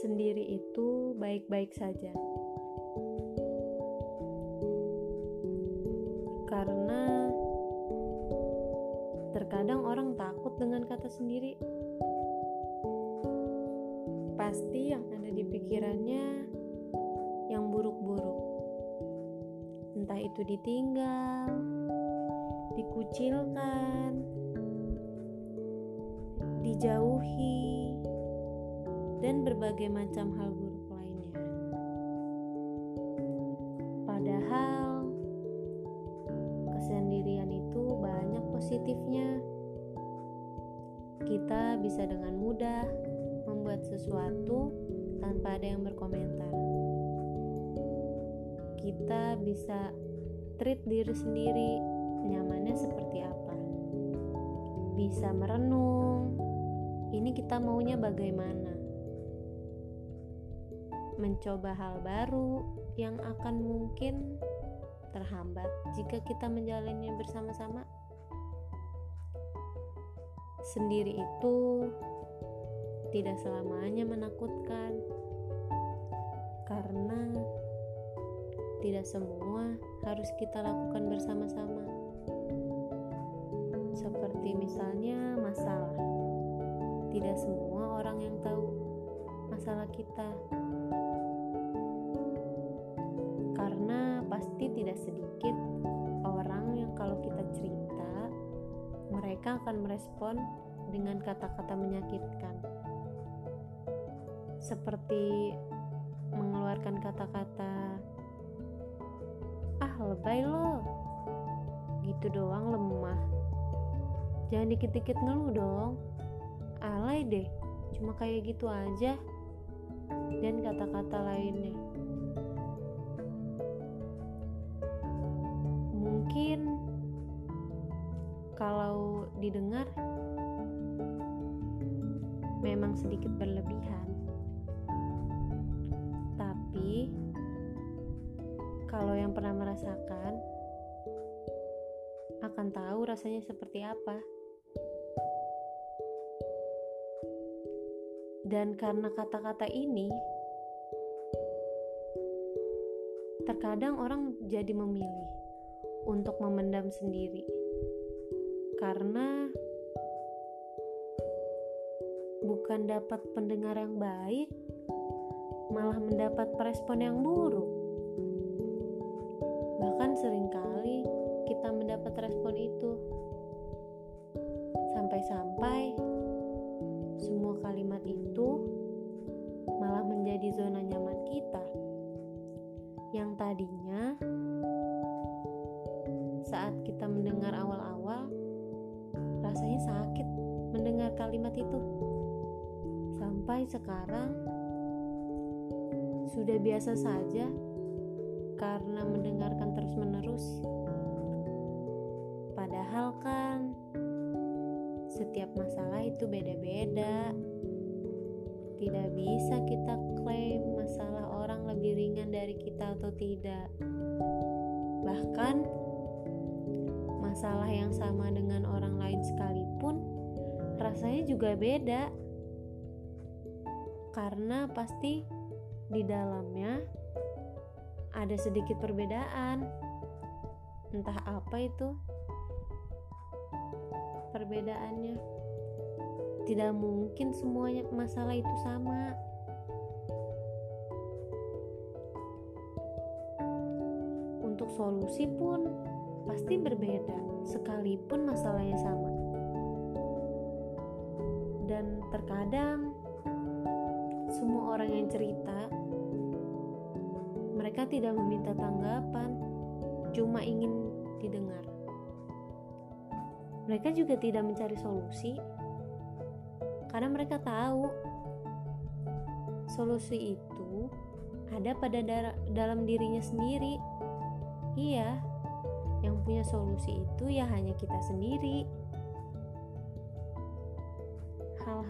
sendiri itu baik-baik saja. Karena terkadang orang takut dengan kata sendiri. Pasti yang ada di pikirannya yang buruk-buruk. Entah itu ditinggal, dikucilkan, dijauhi, dan berbagai macam hal buruk lainnya. Padahal kesendirian itu banyak positifnya. Kita bisa dengan mudah membuat sesuatu tanpa ada yang berkomentar. Kita bisa treat diri sendiri nyamannya seperti apa. Bisa merenung, ini kita maunya bagaimana. Mencoba hal baru yang akan mungkin terhambat jika kita menjalannya bersama-sama. Sendiri itu tidak selamanya menakutkan, karena tidak semua harus kita lakukan bersama-sama. Seperti misalnya masalah, tidak semua orang yang tahu masalah kita, tidak sedikit orang yang kalau kita cerita, mereka akan merespon dengan kata-kata menyakitkan. Seperti mengeluarkan kata-kata ah lebay lo. Gitu doang lemah. Jangan dikit-dikit ngeluh dong. Alay deh. Cuma kayak gitu aja. Dan kata-kata lainnya didengar memang sedikit berlebihan tapi kalau yang pernah merasakan akan tahu rasanya seperti apa. Dan karena kata-kata ini terkadang orang jadi memilih untuk memendam sendiri. Karena bukan dapat pendengar yang baik, malah mendapat respon yang buruk. Bahkan sering kali kita mendapat respon itu. Sampai-sampai semua kalimat itu malah menjadi zona nyaman kita. Yang tadinya saat kita mendengar awal-awal rasanya sakit mendengar kalimat itu. Sampai sekarang sudah biasa saja karena mendengarkan terus-menerus. Padahal kan setiap masalah itu beda-beda. Tidak bisa kita klaim masalah orang lebih ringan dari kita atau tidak. Bahkan masalah yang sama dengan orang lain rasanya juga beda. Karena pasti di dalamnya ada sedikit perbedaan. Entah apa itu perbedaannya. Tidak mungkin semuanya masalah itu sama. Untuk solusi pun pasti berbeda, sekalipun masalahnya sama. Dan terkadang semua orang yang cerita mereka tidak meminta tanggapan, cuma ingin didengar. Mereka juga tidak mencari solusi karena mereka tahu solusi itu ada pada dalam dirinya sendiri. Iya, yang punya solusi itu ya hanya kita sendiri.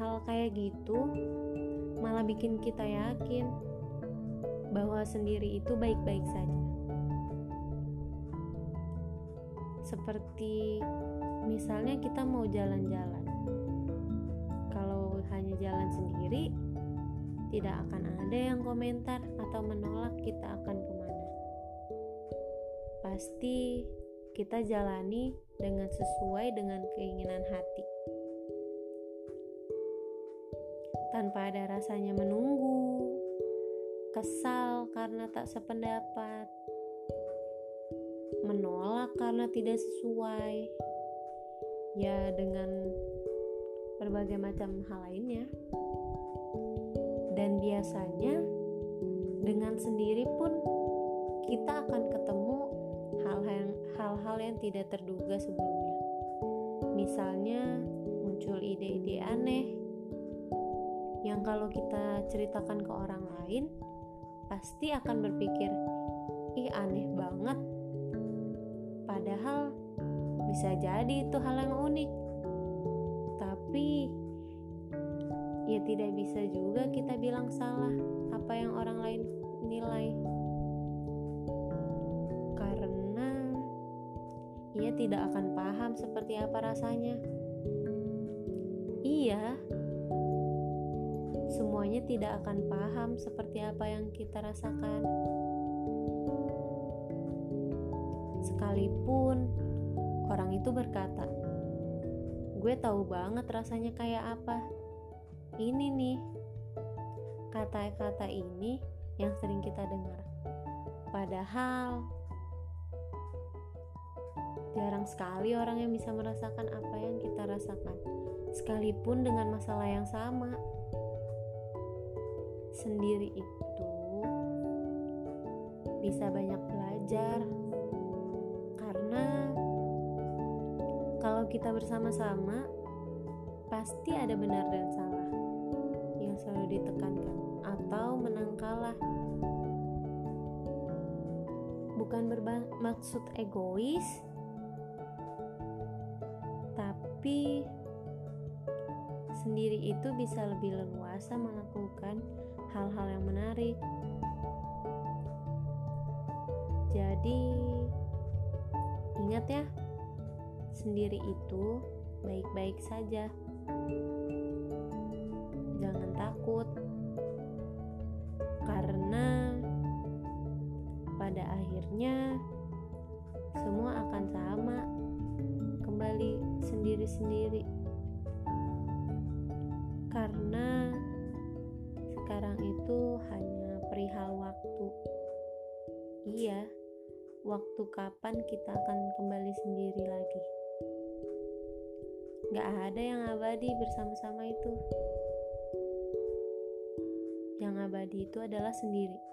Hal-hal kayak gitu malah bikin kita yakin bahwa sendiri itu baik-baik saja. Seperti misalnya kita mau jalan-jalan. Kalau jalan sendiri, tidak akan ada yang komentar atau menolak kita akan ke mana. Pasti kita jalani dengan sesuai dengan keinginan hati. Tanpa ada rasanya menunggu, kesal karena tak sependapat, menolak karena tidak sesuai, ya dengan berbagai macam hal lainnya. Dan biasanya dengan sendiri pun kita akan ketemu hal-hal yang tidak terduga sebelumnya. Misalnya muncul ide-ide aneh yang kalau kita ceritakan ke orang lain pasti akan berpikir, "Ih, aneh banget." Padahal bisa jadi itu hal yang unik. Tapi ya tidak bisa juga kita bilang salah apa yang orang lain nilai. ia tidak akan paham seperti apa rasanya. Iya, semuanya tidak akan paham seperti apa yang kita rasakan. Sekalipun orang itu berkata, "Gue tahu banget rasanya kayak apa." Ini nih, kata-kata ini yang sering kita dengar. Padahal Jarang sekali orang yang bisa merasakan apa yang kita rasakan, sekalipun dengan masalah yang sama. Sendiri itu bisa banyak belajar, karena kalau kita bersama-sama, pasti ada benar dan salah yang selalu ditekankan, atau menang kalah bukan bermaksud egois, tapi sendiri itu bisa lebih leluasa melakukan hal-hal yang menarik. Jadi, ingat ya, sendiri itu baik-baik saja. Jangan takut, karena pada akhirnya semua akan sama kembali sendiri-sendiri karena sekarang itu hanya perihal waktu. Iya waktu kapan kita akan kembali sendiri lagi? Gak ada yang abadi bersama-sama itu. Yang abadi itu adalah sendiri